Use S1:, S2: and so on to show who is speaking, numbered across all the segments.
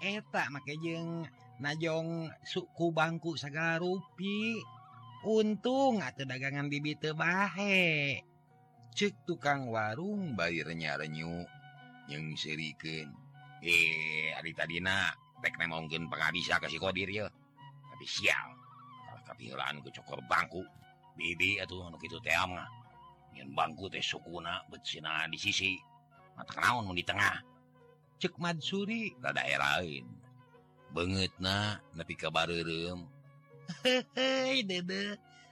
S1: etak make jeng najong suku bangku segala rupi. Untung atau dagangan bibi tebahe
S2: cek tukang warung bayarnya renyu yang seriken
S1: eh hari tadi nak tek mungkin penghabisa kasih kodir ya tapi sial kalau kepikiran ke cokor bangku. Bibi atau nuk itu teh yang bangku teh sukuna betina di sisi. Mata kenaun di tengah. cek Madsuri ke daerah lain. Banget nah tapi kabar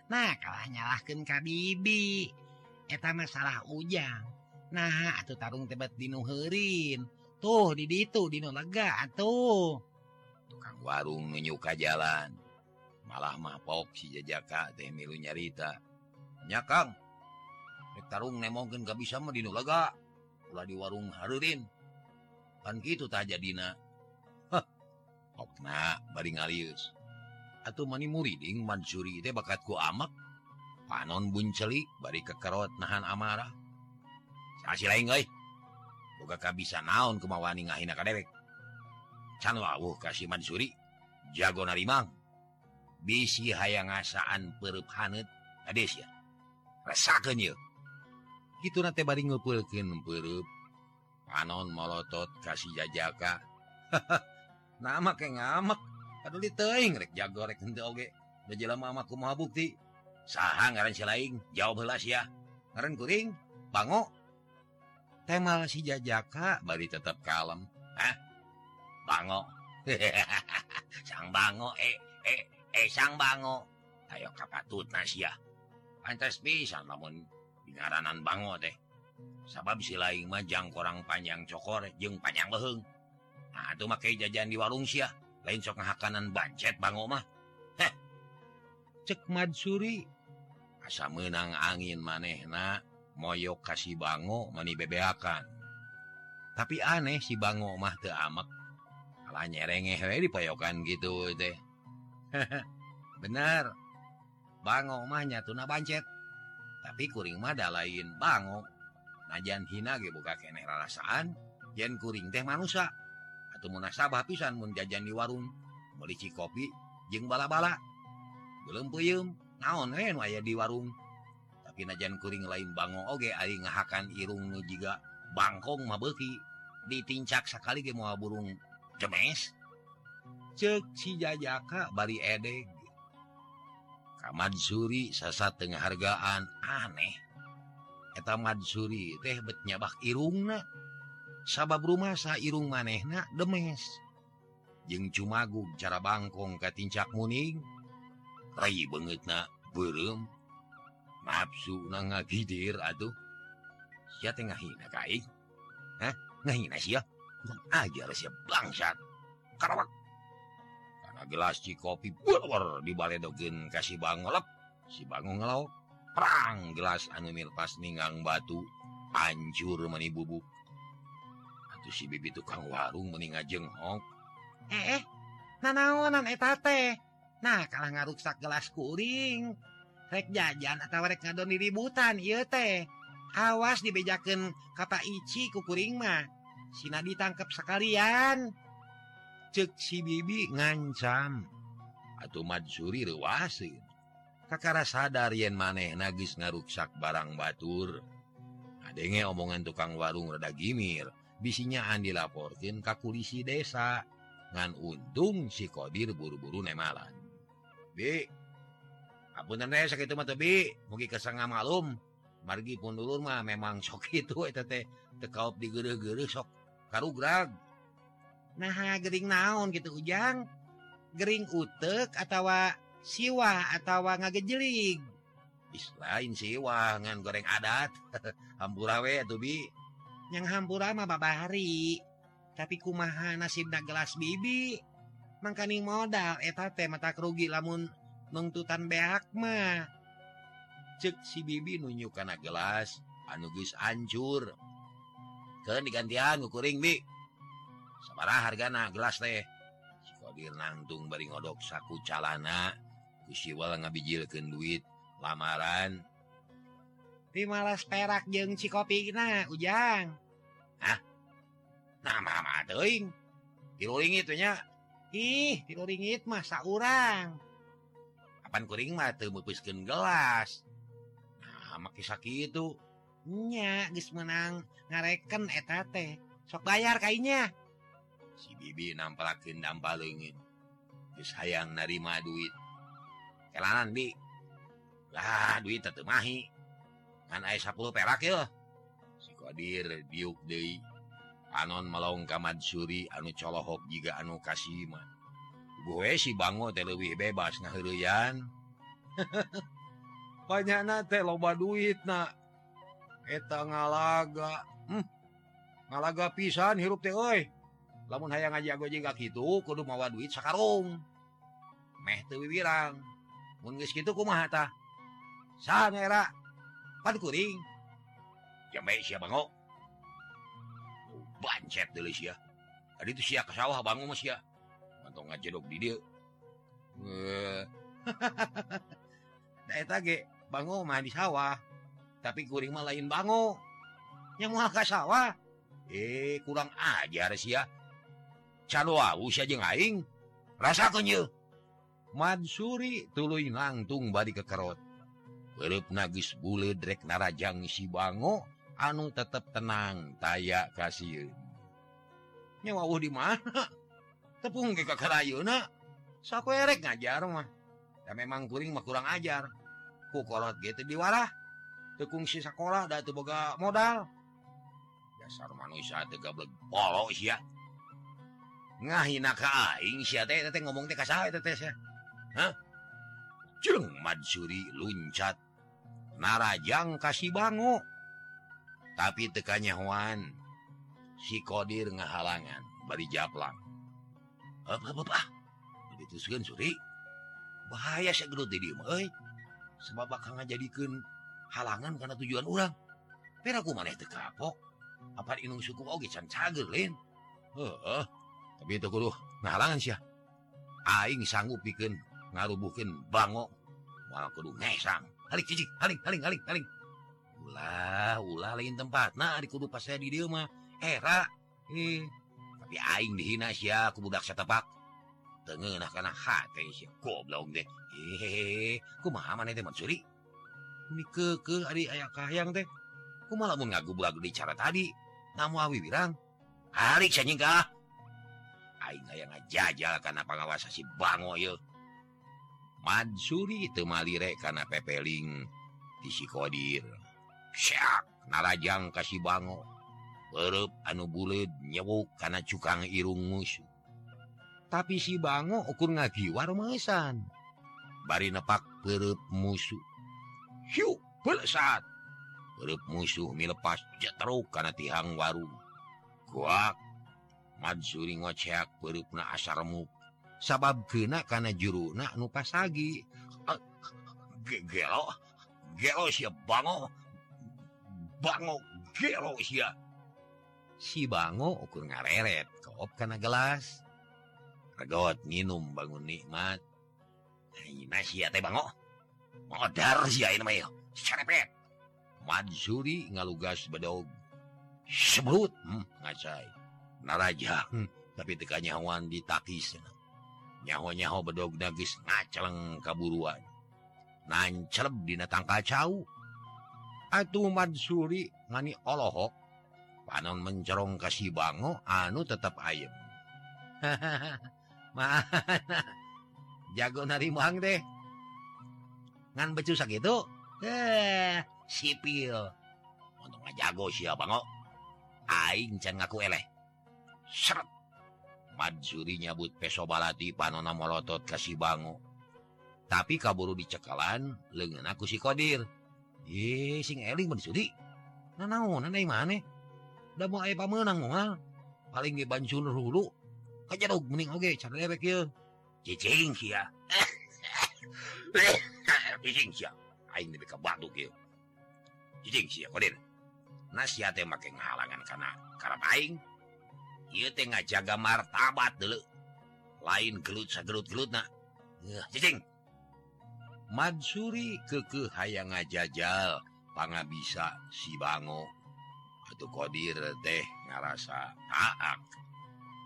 S1: nah kalah nyalahkan Kabibi eta masalah ujang. Nah atau tarung tebat dinuherin tuh di ditu Dino lega atuh.
S2: Tukang warung nunyuka jalan. Malah mah pok si jajaka teh milu nyarita. Nyakang tarung nemongkeun gak bisa mah dinu lega. Ulah di warung Harurin. kan gitu tak jadina. Okna bari ngalius. Atau mani muriding Mansuri teh bakatku amak. Panon buncelik bari kekerot nahan amarah.
S1: Sasi lain euy? Boga kabisa naon kemawani ngahina kadewek can wawuh kasih Mansuri? Jago narimang. Bisi hayang ngasaan perup hanet ades ya? Rasakan ya
S2: gitu nanti bari ngepulkeun perup panon molotot kasih jajaka nama ke ngamak aduh teing rek jago rek henteu oge. Da jelema mah kumaha bukti.
S1: Saha ngaran si laing? Jawab heula ya
S2: ngaran kuring? Bango. Temal si jajaka bari tetep kalem.
S1: Hah? Bango. Sang bango eh eh eh sang bango. Ayo kapatut nasia pantes pisan lamun dingaranan bango teh. sabab silaing majang orang panjang cokor jeung panjang beheng nah, itu make jajan di warung Syah lain sok ngahakanan bancet Bang Omah
S2: cekmad Suri asa menang angin manehna moyok kasih Bango mani bebeakan tapi aneh si Bango mah teu amek. Kalah nyerengeh we dipayokan gitu teh. Bener. Bango mah nyatuna bancet. Tapi kuring mah da lain Bango. najan hina buka kene rasaan yen kuring teh manusia atau munasabah pisan mun jajan di warung. Melici kopi jeng bala-bala. Belum puyum naon eh aya di warung. Tapi najan kuring lain bango oge ari ngahakan irung nu jiga bangkong mah beuki. Ditincak sakali ge moal burung jemes cek si jajaka bari edeg kamad suri sasa tengah hargaan aneh. eta Madsuri teh nyabak Irungna. Sabab rumahsa Irung manehna demes. Jeung cumagu cara Bangkong Katincak Muning Rai banget na belum nafsu na ngagidir aduh sia teh ngahina kai Hah? ngahina siya ajar sia bangsat. Karawak. Karena gelas ci kopi bulwer dibaledogeun ka si Bang ngelep. Si Bang ngelok perang gelas anu pas ningang batu Anjur meni bubuk atau si bibi tukang warung meninga jenghok
S1: eh, eh nanaonan eh, etate nah kalah ngaruksak gelas kuring. Rek jajan atau rek ngadon ributan iya teh. Awas dibejakan kata ici ku kuring mah. Sina ditangkap sekalian.
S2: Cek si bibi ngancam. Atau madsuri rewasin Kakara sadar yen maneh nagis ngaruksak barang Batur. Adenge omongan tukang warung reda Gimir. Bisinyaan ka kakulisi desa. Ngan untung si kodir buru-buru nemalan Bi apunten sakit mah tebi mugi kesanga malum margi pun dulu mah memang sok itu eta teh tekaup digeureuh-geureuh sok karugrag.
S1: Nah gering naon gitu ujang? Gering utek atau siwa atau ngagejelig
S2: lain siwangan goreng adat. Hampurawe tubi
S1: yang Hampurama Bapak hari tapi kumaha nasib ndak gelas bibi? Makaning modal eta teh mata rugi lamun nungtutan beak mah.
S2: Cek si bibi nunjuk karena gelas anugis hancur ke digantian ngukuring Bi. Sabaraha hargana gelas teh. Nangtung bari ngodok saku calana. siwal ngabijilkan duit lamaran.
S1: Di malas perak jeng cikopi na ujang.
S2: Ah nama nah, teing tilu nya. Ih tilu ringit masa orang kapan kuring mah teu meupeuskeun gelas. Nah make sakitu nya geus menang ngareken eta teh. Sok bayar kainya si bibi nampalakeun dampal leungit. Geus hayang narima duit. kelanan bilah duit mahi. Kan 10 perak yo psikodir diuk De anon melong kamad Suri anu colohok juga anu Kasiman gue si bango lebih bebas nayan banyak teh loba duit eta ngalaga. Hmm. ngalaga pisan hirup teh oi lamun hayang aja gue juga gitu kudu mawa duit sakarung. Meh teu wirang. gitu sahera pankuring bancet ya tadi itu si ke sawah bangun Mas ya atau ngajadok di dia hahaha bangun mah di sawah. Tapi kuring mah lain bangun yang mau ke sawah. Eh kurang ajar sih ya Can aja aing. Rasa kenyil Madsuri tuluy langtung ke kekerot. Berup nagis bule drek narajang si bango anu tetap tenang taya kasih. Nyawa uh di mana? Tepung ke kakarayuna saku erek ngajar mah. Ya memang kuring mah kurang ajar. Ku korot gitu diwarah tekung si sekolah dah tuh boga modal. Dasar manusia tega polos ya ngahina ka aing sia teh. Teh ngomong teh ka saha teh teh jeng Mansuri loncat narajang kasih bango tapi tekanyawan si kodir ngahalangan bari Japlang. Suri? Bahaya saya sebab bakal jadikan halangan karena tujuan orang peraku maneh tekapok apa inung suku oge can cager lain heeh tapi itu kudu ngahalangan sih aing sanggup bikin ngarubuhin bango ulah ulah lain tempat nah dikudu pas saya di mah era eh tapi aing dihina ya aku budak setepak tengah kana hati sih goblok deh hehehe ku mah mana teh mansuri ini ke ke hari ayah kahayang teh ku malah mau ngagu belagu di cara tadi namu awi bilang halik saya nyingkah aing ayah ngajajal karena pangawasa si bango yuk Mansuri itumalire karena pepeling disikodir narajang kasih bango. Berup anu bulid nyewuk karena cukang irung musuh tapi si bango ukur ngagi warmesan bari nepak berup musuh. Hiu, saat berup musuh milepas jetruk karena tihang warung. Kuak Mansuri ngocek berup na asar sabab kena karena juru nak nupa sagi. Eh, gelo. Gelo sih bango. Bango gelo sih si bango ukur ngareret. Kop karena gelas. Regot minum bangun nikmat. Ini sih teh bango. Modar sih ini mah ya. cerpet Madzuri ngalugas bedog. Sebut hmm, ngacai. Narajang hmm, tapi tekanya wan ditakis na. nyaho-nyaho bedog nagis ngaceleng kaburuan. Nancep dina tangka cau. Atuh Mansuri ngani olohok. Panon mencerong kasih bango anu tetap ayem. Mana? Jago narimuang deh ngan becu gitu eh sipil. Untung jago siapa bango. Aing can ngaku eleh. Seret. Mansuri nyabut peso balati panona molotot kasih bango tapi kaburu dicekalan lengan aku si kodir ye eh, sing eling mensuri disudi. naon nah mana udah mau ayah pamenang mau paling ge bansun hulu aja dong mending oke cara lebek ya cicing sia. Cicing sia. Aing lebih ke batu kia cicing sia Qodir nasihatnya make ngahalangan kana karena aing. jaga martabat dulu. Lain Madsuri keke hayang ngajajal panga bisa si bango. Atau kodir teh ngarasa taak.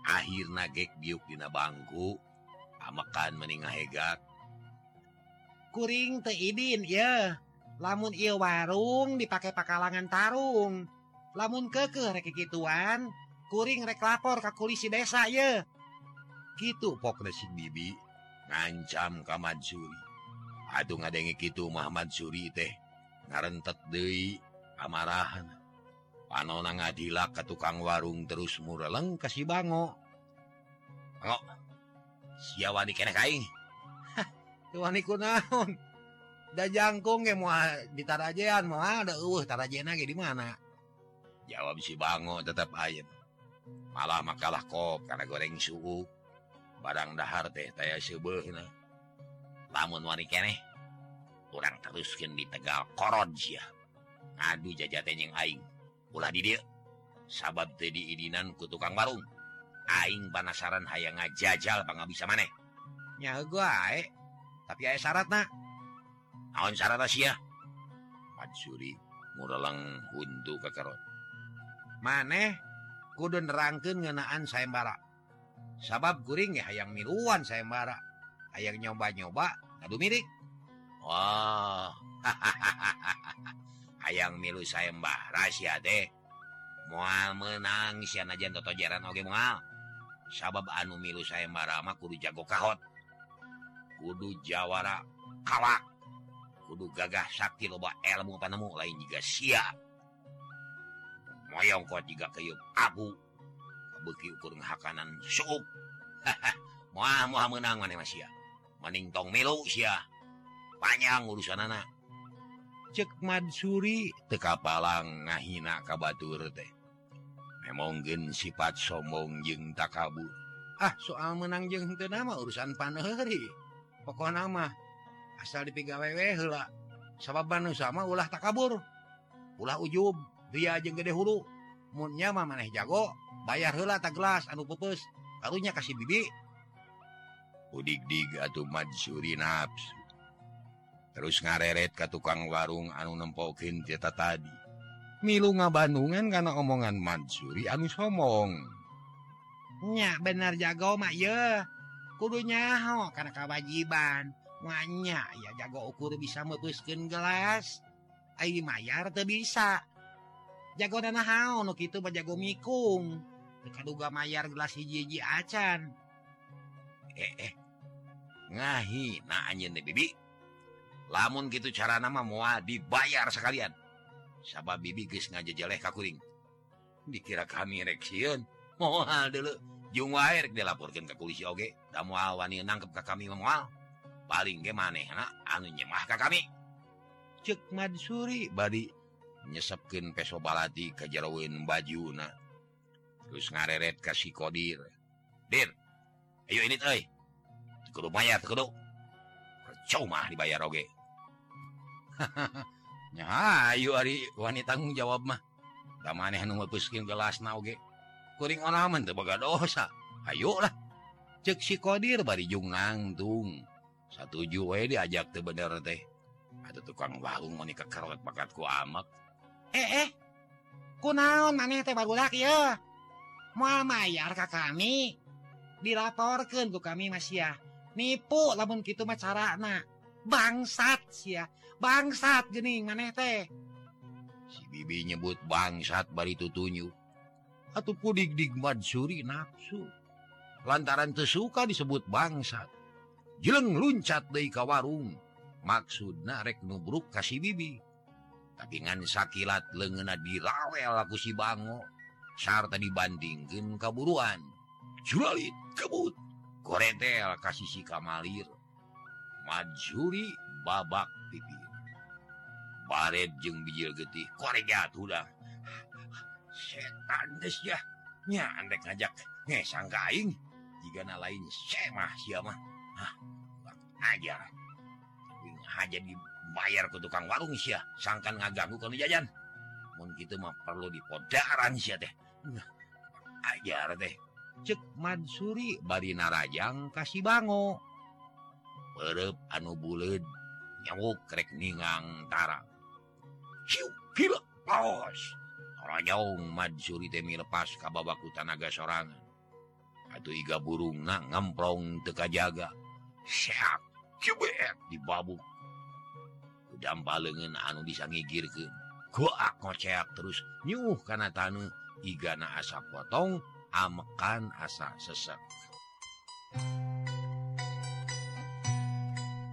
S2: Akhir nagek biukdina bangku amakan meninga hegat
S3: kuring teidin ya lamun ia warung dipakai pakalangan tarung. Lamun keke rekituan kuring rek lapor ke kulisi desa ye.
S2: Gitu si bibi. Ngancam ka Mansuri aduh ngadenge gitu Muhammad Suri teh. Ngarentet deui amarahan. Panona ngadila ke tukang warung terus mureleng kasih bango.
S1: Bango siawani kene kaing.
S3: Wani kunaon da jangkung ge moal ditarajean moal da eueuh tarajena ge di mana?
S2: Jawab si bango tetap ayem malah makalah kop karena goreng suhu barang dahar teh taya subuh
S1: lamun waneh kurang teruskin di Tegal koroj ya ngadu jajaten yang Aing. Ulah di dia sabab tadi idinan ku tukang warung. Aing panasaran hayang ngajajal pangabisa maneh.
S3: nya gua ae. Tapi aya syarat
S1: nah naon syarat
S2: Asia Matsuri huntu hundu kakarot
S3: maneh? kudu nerangkeun ngeunaan sayembara. Sabab guring ge hayang miluan sayembara. Hayang nyoba-nyoba aduh mirik
S1: Wah. Hayang milu sayembara rahasia teh. Moal menang sianajan totojaran oge moal. sabab anu milu sayembara mah kudu jago kahot. Kudu jawara kawak. Kudu gagah sakti loba ilmu panemu lain juga siap moyong kuat juga keyup Abu. Beki ukur hakanan. Suup muah muah menang maneh mah ya? Maning tong milu sia panjang urusan anak.
S3: Cek madsuri
S2: teka palang ngahina kabatur teh. Memang sifat sombong jeng takabur.
S3: Ah soal menang jeng teu nama urusan paneheri pokok nama. Asal dipigawewe heula sabab sama ulah takabur. Ulah ujub. dia jeung gede huruf munyama maneh jago bayar hela tak gelas anu pupus karunya kasih bibi.
S2: Udik-dig atau madsuri nafsu terus ngareret ke tukang warung anu nempokin tita tadi. Milu ngabandungan karena omongan Mansuri anu
S3: somongnya bener jago mak ya kudunya karena kewajiban wanya ya jago ukur bisa mepuskin gelas. Ayu Mayar tuh bisa. Jago dana kitu mah jago mikung kaduga mayar gelas hiji-hiji acan
S1: Eh, eh. Ngahi, nah anjeun teh bibi. Lamun gitu cara nama moal dibayar sekalian. Sabab bibi geus ngajejeleh ka kuring. Dikira kami rek sieun. Moal deuleu. Jung wae dilaporkeun ka polisi oge. Da moal wani nangkep ka kami moal. Paling ge manehna anu nyemah ka kami.
S3: cek madsuri
S2: badi nyesepkin peso balati ke jeroin bajuna terus ngareret kasih kodir
S1: dir ayo ini teh. Kudu bayar kudu. Percuma dibayar oge.
S2: Nya ayo ari wanita tanggung jawab mah. Da maneh nu meupuskeun gelasna oge. Kuring onaman teu baga dosa. Ayo lah. Cek si kodir bari jung nangtung. Satuju we diajak teu bener teh. Ada tukang warung mau nikah karot bakatku amak
S3: eh eh. Kunaon maneh teh bagulak ya moal mayar ka kami. Dilaporkan ku kami masih nipu lamun gitu mah carana. Bangsat sia. Bangsat gening maneh teh.
S2: Si bibi nyebut bangsat bari tutunyu. Atau kudik digmad suri nafsu lantaran tesuka disebut bangsat. Jeleng luncat dari kawarung maksudna rek nubruk kasih bibi. tapi ngan sakilat lengena dirawel aku si bango. Sarta dibandingkan kaburuan. Juralit kebut. Koretel kasih si Kamalir. Majuri babak pipir baret jeng bijil getih. Kore jatuh dah. Setan des ya. Nya andek ngajak ngesang kaing jika na lain semah siapa hah aja. Tapi haja di bayar ke tukang warung Syah sangkan ngaganggu kalau jajan. Kitu mah perlu dipodaran Sy teh. Ajar teh. Cek Mansuri bari narajang kasih bango perep anu buleud nyawuk krek ningang tarang Siu, gila, paus orang Mansuri teh lepas ka babaku tanaga sorangan. Atau iga burung na ngemprong teka jaga. Siap cubek di babuk. lengan anu bisa ngigir ke goak ngoceak terus nyuh karena tanu igana asa potong amekan asa sesek.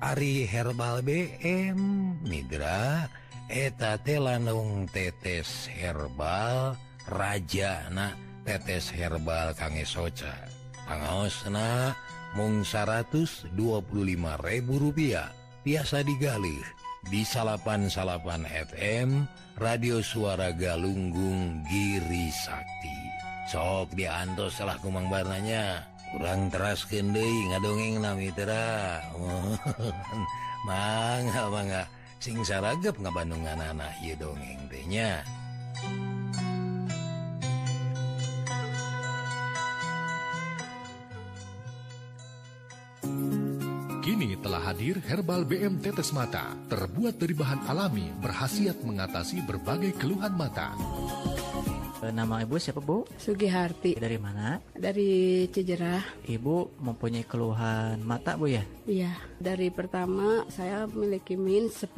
S4: Ari herbal BM Nidra eta telanung tetes herbal Raja na tetes herbal kangge soca. Pangaosna mung 125.000 rupiah biasa digalih. di salapan salapan FM radio suara Galunggung Giri Sakti. Sok diantos salah kumang warnanya. Kurang teras kende ngadongeng nami tera. Mangga mangga. Sing saragap ngabandungan anak ieu dongeng teh nya
S5: Kini telah hadir Herbal BM Tetes Mata, terbuat dari bahan alami, berhasiat mengatasi berbagai keluhan mata.
S6: Nama ibu siapa bu?
S7: Sugiharti
S6: Dari mana?
S7: dari Cijerah.
S6: Ibu mempunyai keluhan mata bu ya?
S7: Iya, dari pertama saya memiliki min 10.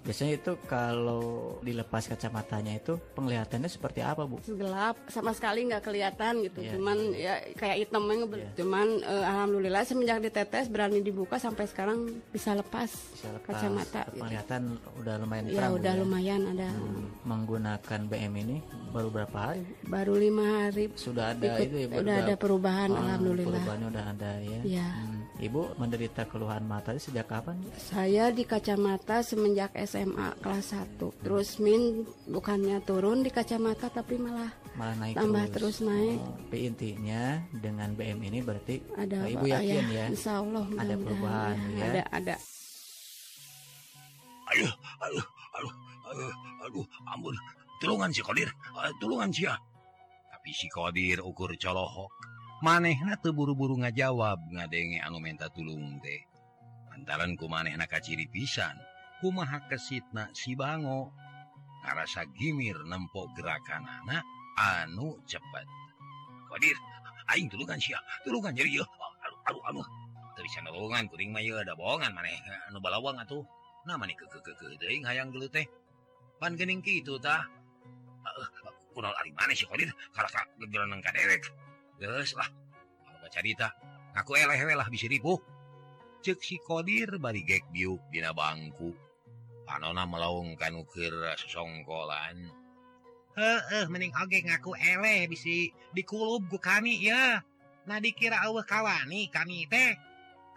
S6: Biasanya itu kalau dilepas kacamatanya itu penglihatannya seperti apa bu?
S7: Gelap, sama sekali nggak kelihatan gitu.
S6: Iya.
S7: Cuman ya kayak hitamnya
S6: Iya.
S7: Cuman eh, alhamdulillah semenjak ditetes berani dibuka sampai sekarang bisa lepas,
S6: Bisa lepas
S7: kacamata. gitu.
S6: penglihatan udah lumayan
S7: Ya
S6: terang Bu,
S7: udah lumayan ada.
S6: Hmm, menggunakan BM ini baru berapa hari?
S7: Baru lima hari
S6: Sudah ada
S7: ikut,
S6: itu ya? Bu?
S7: udah ada perubahan
S6: Oh,
S7: alhamdulillah.
S6: Perubahannya udah ada ya.
S7: Iya.
S6: Hmm, Ibu menderita keluhan mata ini sejak kapan?
S7: Saya di kacamata semenjak SMA kelas 1. Terus min bukannya turun di kacamata tapi malah
S6: Malah naik
S7: Tambah terus naik.
S6: Oh, tapi intinya dengan BM ini berarti
S7: ada
S6: Oh, Ibu yakin ya?
S7: Insya Allah
S6: Ada perubahan ya?
S7: Ada ada.
S1: aduh aduh aduh aduh aduh ampun tulungan si kodir uh, ah, tulungan si tapi si kodir ukur colohok. Manehna teburu-buru ngajawab ngadenge anu menta tulung teh. Lantaran ku manehna kaciri pisan. Kumaha kesitna si bango. Ngarasa gimir nempok gerakan anak anu cepet. Kodir aing tulungan sia tulungan jadi ya oh, aduh aduh aduh. Bisa nolongan kuring mah ada bohongan maneh. Anu balawang atuh. Nah mani ke ke ke ke hayang gelut teh. Pan gening kitu tah. carita aku lah bisa ribu ceksi kodir bari gek biuk dina bangku panona melaungkan ukir sesongkolan
S3: heeh mending oge ngaku ele bisi dikulub ku kami ya nah dikira eueuh kawani kami teh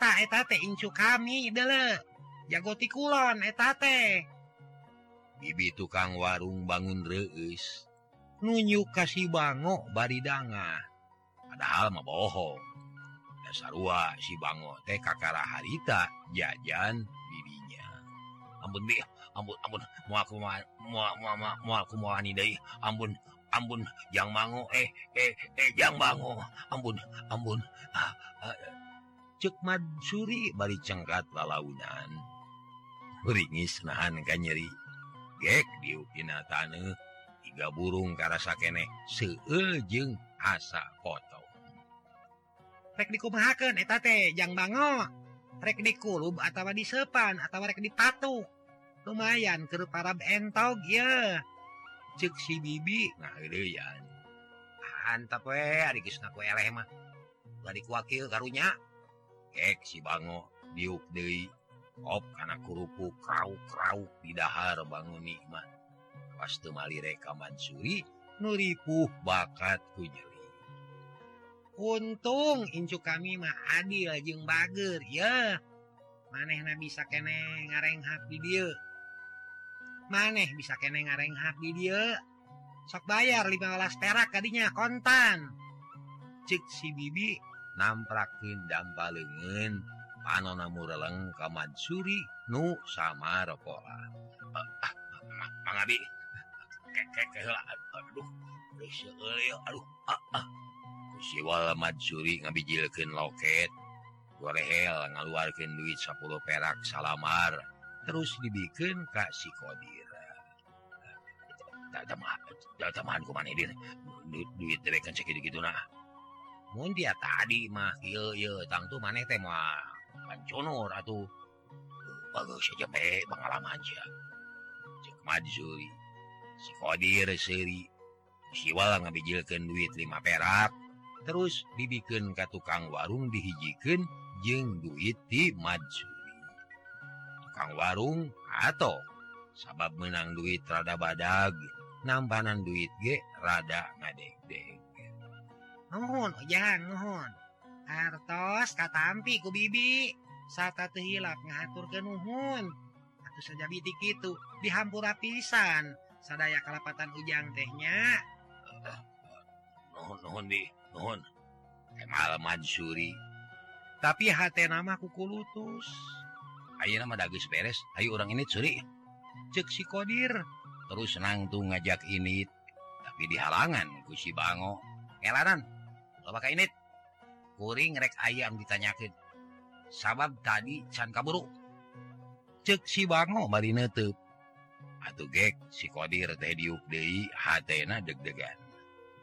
S3: tak eta teh incu kami dele jago tikulon eta teh
S2: bibi tukang warung bangun
S3: reis nunyu kasih bango
S2: baridanga. Padahal mah bohong. Dasarua si bango teh kakara harita jajan bibinya. Ampun bi. Ampun ampun. Mau aku mau mau mau aku mau deui. Ampun ampun yang bango eh eh eh yang bango. Ampun ampun. Ah, ah, cek madsuri bari cengkat lalaunan. Beringis nahan kanyeri gek diukinatane tiga burung karasa keneh seuljeng asa foto
S3: rek dikumahakeun eta teh jang bango. Rek dikulub atawa di sepan atawa rek dipatuh lumayan keur para entog ya
S2: cek si bibi ngaheureyan
S3: hantap we ari geus ngaku eleh mah.
S2: Bari kuakil karunya. Gek si bango diuk deui. op karena kuruku kau-kraw didahar bangun nikmat pastu mali rekaman Suri nuripuh bakat kunyeri
S3: untung incu kami mah adil jeung bager ya. Manehna bisa kene ngarenghap di dia maneh bisa kene ngarenghap di dia sok bayar 15 perak tadinya kontan.
S2: Cek si bibi namprakkin dampa lengen panonna mureleng ka Mansuri nu sama rokola Mang Abi ah, ah, ah, kek heula aduh geus seueul aduh ah si wal Mansuri ngabijilkeun loket gorehel ngaluarkeun duit 10 perak salamar terus dibikeun ka si Kodir. Da tamahan da ku maneh dir duit duit dewekan sakitu gitu nah mun dia tadi mah ieu ieu tang tuh maneh teh Conor atuh. bagus aja be pengalaman aja. Cek Madzuy si Kodir seri siwala ngabijilkeun duit lima perak. Terus bibikin ka tukang warung dihijikan jeng duit di Madzuy tukang warung atau sabab menang duit rada badag nampanan duit ge rada ngadeg-deg.
S3: Nuhun ujang nuhun artos katampi ku bibi. saat hilap ngatur kenuhun atau saja bidik itu dihampura pisan. Sadaya kalapatan ujang tehnya
S2: Mansuri
S3: tapi hat namaku kulutus
S2: Ayo nama dagus beres Ayo orang ini Suri.
S3: Ceksi Qodir
S2: terus senang tuh ngajak ini tapi di halangan kusi Bango. Elaran lo pakai ini kuring rek ayam ditanyakin sabab tadi can kaburu. Cek si Bango mari neup atuh gek si Kodir teh diuk deui hatena deg-degan.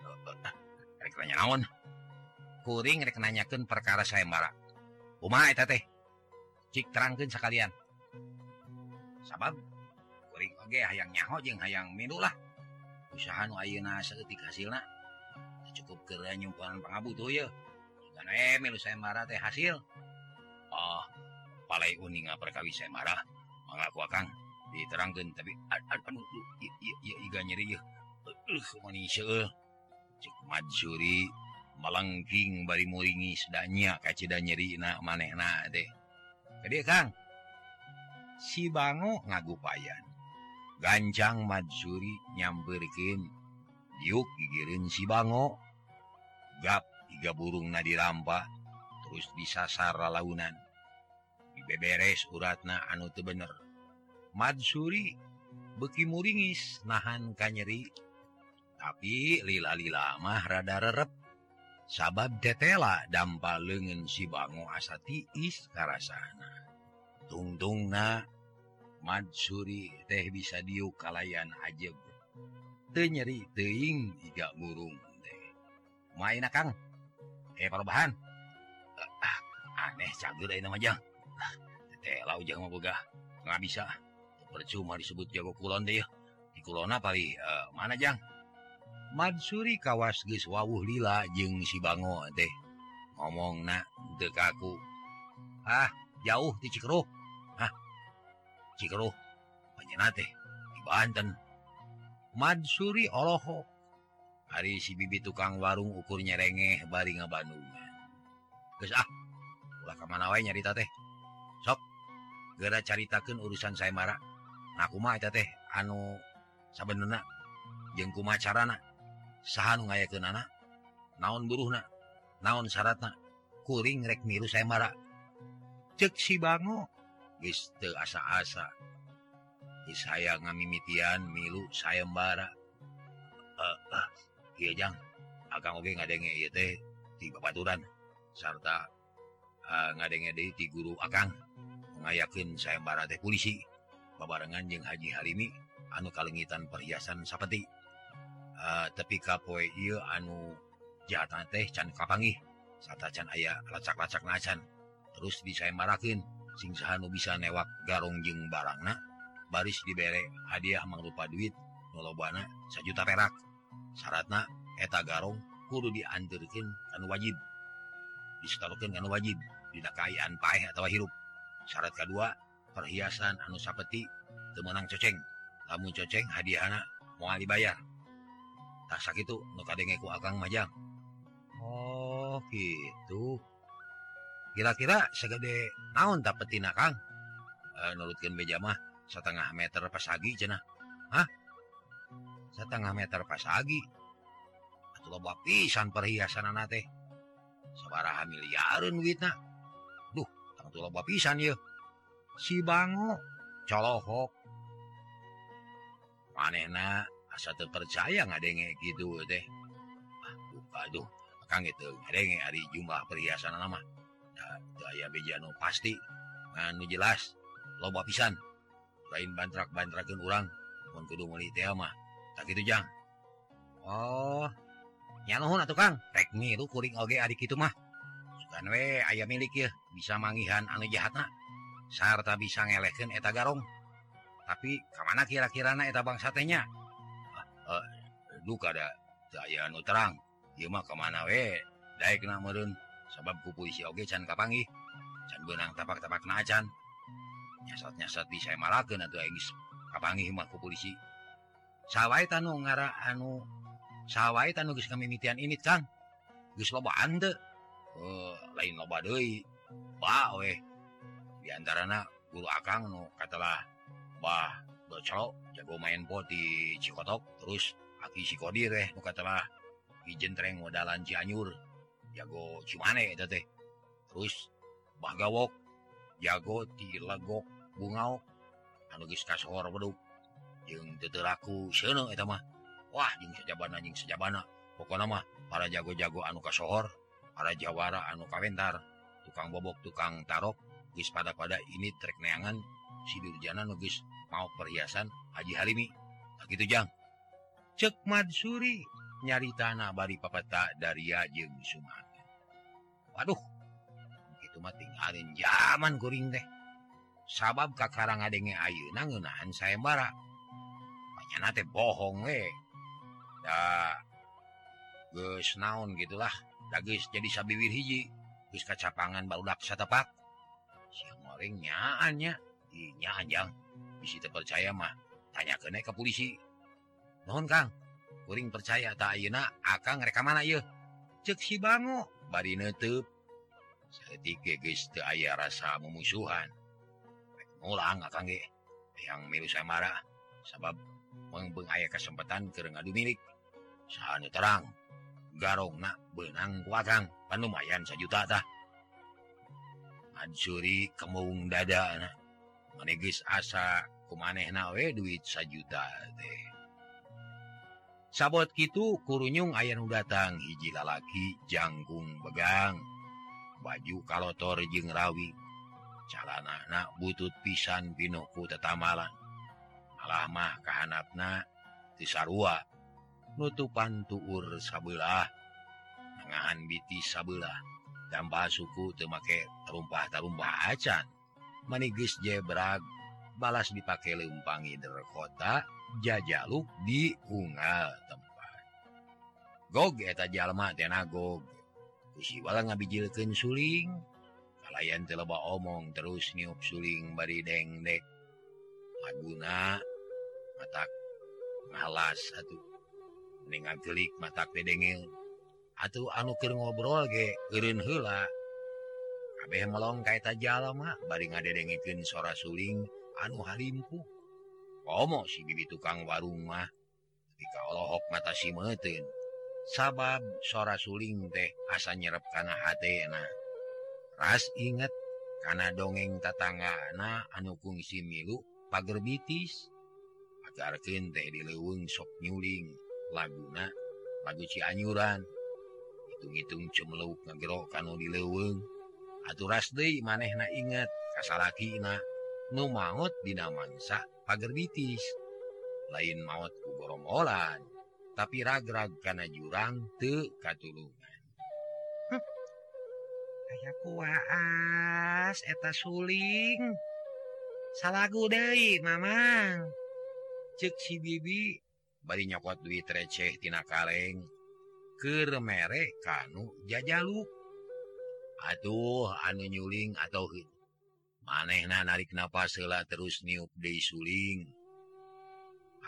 S2: Rek nanya naon? Kuring rek nanyakeun perkara sayembara. Kumaha eta teh. Cik terangkeun sakalian. Sabab kuring oge hayang nyaho jeung hayang milu lah. Usaha nu ayeuna saeutik hasilna. Cukup keur nyumpulan pangabutuh ye Kan eh milu sayembara teh hasil. Paleuning perkawis saya marah. Mengaku akan diterangkan tapi nyeri eh. eh. Matsuri melengking bari muringi sedanya kaci dan nyeri na maneh na deh gede Kang? Si Bango ngagupayan. Gancang Matsuri nyamperkin yuk gigirin si Bango. Gap tiga burung na dirampa terus disasara launan beberes uratna anu tuh bener. Madsuri beki muringis nahan kanyeri tapi lila-lila mah rada rerep. Sabab detela dampal lengen si bango asa tiis karasana. Tungtung na Madsuri teh bisa diu kalayan ajeb. Teu nyeri teing iga burung teh. Main akang eh perubahan eh, ah, aneh cagur ayeuna mah jang. Boga nggak bisa percuma disebut jago Kulon deh di Kulona pali uh, eh, mana Jang Mansuri kawas geus wawuh lila jeung si bango teh. ngomong na kaku. ah jauh di Cikeruh. ah Cikeruh. Panjenengan teh di Banten Mansuri oloho hari si bibi tukang warung ukur nyerengeh bari ngabandungan. Geus ah ulah kemana wae nyarita teh gera caritakan urusan saya marah eta teh? Anu sabenerna jeung kumaha carana? Sahanu ngaya ke nana naon buruh na naon syaratna? Kuring rek miru saya marah cek si bango. Teu asa-asa. Saya ngamimitian milu sayembara uh, eh, uh, eh, iya jang. Akan oge ngadenge iya teh di babaturan sarta uh, ngadenge deui ti guru akang. ngayakeun saya barate polisi. Babarengan jeung Haji Harimi anu kalengitan perhiasan seperti uh, eh, tapi Kapoe ieu anu jahatan teh can kapangi sata can aya lacak-lacak nacan terus di saya marakin singsahanu bisa newak garong jeung barangna baris dibere hadiah mangrupa duit nolobana sajuta perak. Syaratna eta garong kudu diantirkin kan wajib. Disetarukan kan wajib dina kaayaan paeh atau hirup. syarat kedua perhiasan anu sapeti temenang coceng. Kamu coceng hadiahana mau dibayar. Tak sakit nukadengeku akan majang. Oh gitu. Kira-kira segede naon dapetina Kang e, eh, nurutkan bejamah setengah meter pasagi cenah. Hah? Setengah meter pasagi? Atau loba pisan perhiasan anak teh. Sabaraha miliarun duitna. loba pisan yeuh. si Bango colohok. Manehna asa teu percaya ngadenge gitu teh? Ah, Aduh Kang itu ngadenge ari jumlah perhiasan nama. Nah, aya beja anu pasti anu jelas. Loba pisan. Lain bantrak-bantrakeun urang mun kudu meuli teh mah tak kitu jang? Oh nya nuhun atuh Kang. Rek mi lu kuring oge adik itu mah. danwe ayah milik ya bisa mangihan anu jahatna. Sarta bisa ngeleken eta garong. Tapi kemana kira-kira na eta bangsa satenya ah, eh, duka ada saya anu terang. Ieu mah kemana we? Daek na meureun sabab ku puisi oge can kapangi can benang tapak-tapak na can nyasat-nyasat bisa malakeun atuh aing kapangi mah ku polisi sawai tanu ngara anu sawai tanu geus kamimitian ini Kang. Geus lobaan teu. oh, lain loba deui. Ba we di antarana guru akang nu katalah Bah bercelok jago main pot di Cikotok terus aki si sikodi nu katelah katalah izinreng modalan Cianyur jago cimane eta teh. Terus Bah gawok jago di legok bungau geus kasohor beduk. Jeung teu laku seuneu eta mah. Wah jeung sajabana jeung sajabana. Pokona mah para jago-jago anu kasohor para Jawara anu Kawentar tukang bobok tukang Tarok guys pada pada ini trek neangan Sidurjana nugis mau perhiasan Haji Halimi. Gitu Jang. Cek Madsuri nyari tanah bari papata dari jeung Sumatera waduh itu mah tinggalin zaman kuring teh. Sabab kakarang adenge ayu nangunahan saya bara banyak nate bohong we. Da geus naon gitulah. dagis jadi sabiwir hiji bisa kacapangan barudak setapak siang goreng nyaannya inya anjang bisa percaya mah tanya ke ke polisi. Mohon kang. Kuring percaya tak ayeuna akan mereka mana ya cek si bango bari netup saeutik geus teu aya rasa memusuhan ulang akan ge. Yang milu samara sabab mengbeng aya kesempatan keur ngadu milik. Sahanu terang garong benang kuatang kan lumayan sejutatah Mansuri kemung dada menegis asa kumaneh nawe duit sajuta teh sabot gitu kurunyung nu datang hiji lalaki janggung begang baju kalotor jeng rawi jalan anak butut pisan binoku tetamalan alamah kehanapna tisarua nutupan tuur sabelah. Ngahan biti sabelah. Tambah suku teu make tarumpah-tarumpah acan. Manigis jebrag balas dipakai lumpangi derkota jajaluk di ungal tempat. Gog eta jalma tenagog kusiwala ngabijilkan suling. Kalayan teleba omong terus niup suling bari dengdek Aguna matak ngalas atuh. dengan telik mata atuh atau anukir ngobrol ge Irin hela Abeh melong kaita jalama baring ngadengekin sora suling anu halimpu. Omo si bibi tukang warung mah ketika olohok mata si metin sabab sora suling teh asa nyerep kana hatena ras inget karena dongeng tatanggana anu kungsi milu pagerbitis agarkin teh dileweng sok nyuling. laguna lagu Cianyuran. Hitung-hitung cemeluk ngegro kanu dileuweung atuh ras maneh na inget kasalaki na nu maot dina mangsa pager bitis. Lain maut ku gorombolan tapi ragrag kana jurang te katulungan.
S3: Kayak kuas eta suling. Salagu deui mamang. Cek si bibi.
S2: bari nyokot duit receh tina kaleng kemerek kanu jajaluk. Atuh anu nyuling atau manehna narik napas sela terus niup deui suling.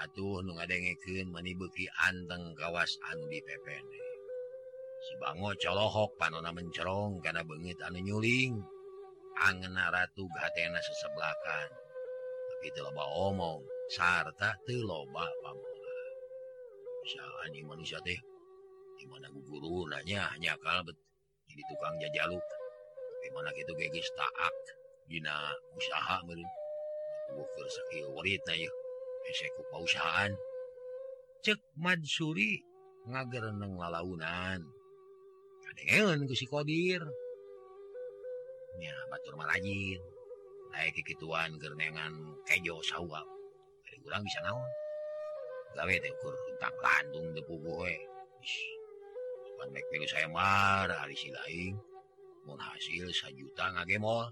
S2: Atuh nu ngadengeken beuki anteng kawas anu di si bango colohok panona mencerong karena bengit anu nyuling. Angena ratu gatena seseblakan tapi loba omong sarta teu loba pamong anjing manusia teh. Gimana guru nanya nyakal bet. Jadi tukang jajaluk gimana gitu kayak geus taak. Dina usaha meureun. Bukur sakieu waritna yeuh hese ku pausahaan
S3: cek Mansuri
S2: ngagereneng lalaunan. Kadengeun ku si Kodir. Nya batur malajin naik kikituan gerenengan kejo sawah dari urang bisa naon? kandung saya marah lain. Hasil juta ngagemol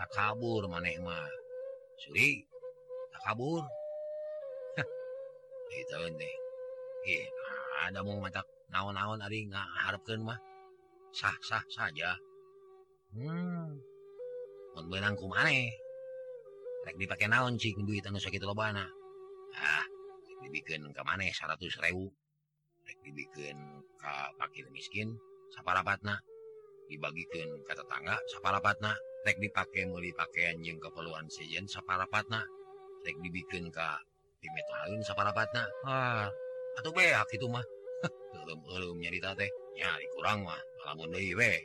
S2: tak kabur maneh mah. Suri tak kabur. Gitu deh. Eh, ada mau mata naon-naon ari ngaharapkeun mah. Sah-sah saja. Hmm mun beunang kumaneh dipakai naon duit anu sakit lobana ah, ah dibikin ke mana 100.000 dibikin ke pakir miskin saparapatna dibagikan ke tetangga saparapatna rek dipakai meuli pakaian yang keperluan sejen saparapatna rek dibikin ke timet lain saparapatna ah, atau beak itu mah. Belum belum nyari teh. Nya dikurang mah. Lamun deui we.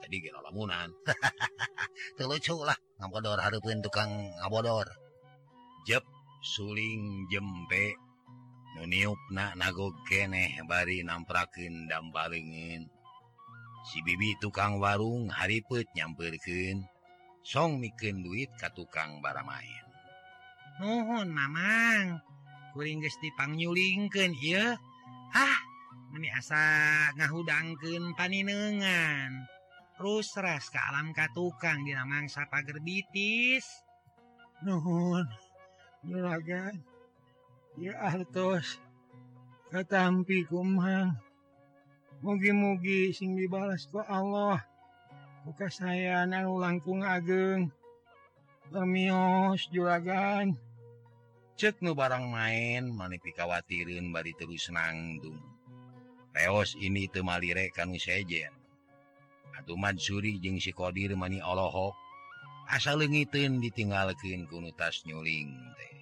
S2: tadi lamunan. Lucu lah. Ngabodor hareupeun tukang ngabodor jep suling jempe nu na nago keneh bari namprakeun dan balingin si bibi tukang warung haripet nyammperken song mikeun duit ka tukang bara
S3: main. Mamang. Kuring dipangyulingken ya ah meni asa ngahudangken paninengan. rusres ke alam ka tukang di mangsa pager bitis nuhun juragan ya artos katampi kumang mugi-mugi sing dibalas ku Allah. Buka saya nang langkung ageng. Permios juragan.
S2: Cek nu barang main manipikawatirin bari terus nangdung. Reos ini temali rekan sejen. Ahmad Mansuri jeung si Kodir mani Allahok asal ku ditinggalkan kunutas nyuling teh.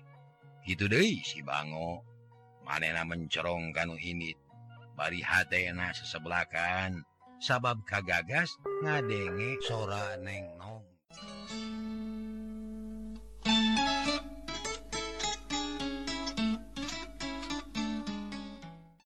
S2: Gitu deh si Bango. Manena mencorong kanu ini bari hatena sesebelakan. Sabab kagagas ngadenge sora neng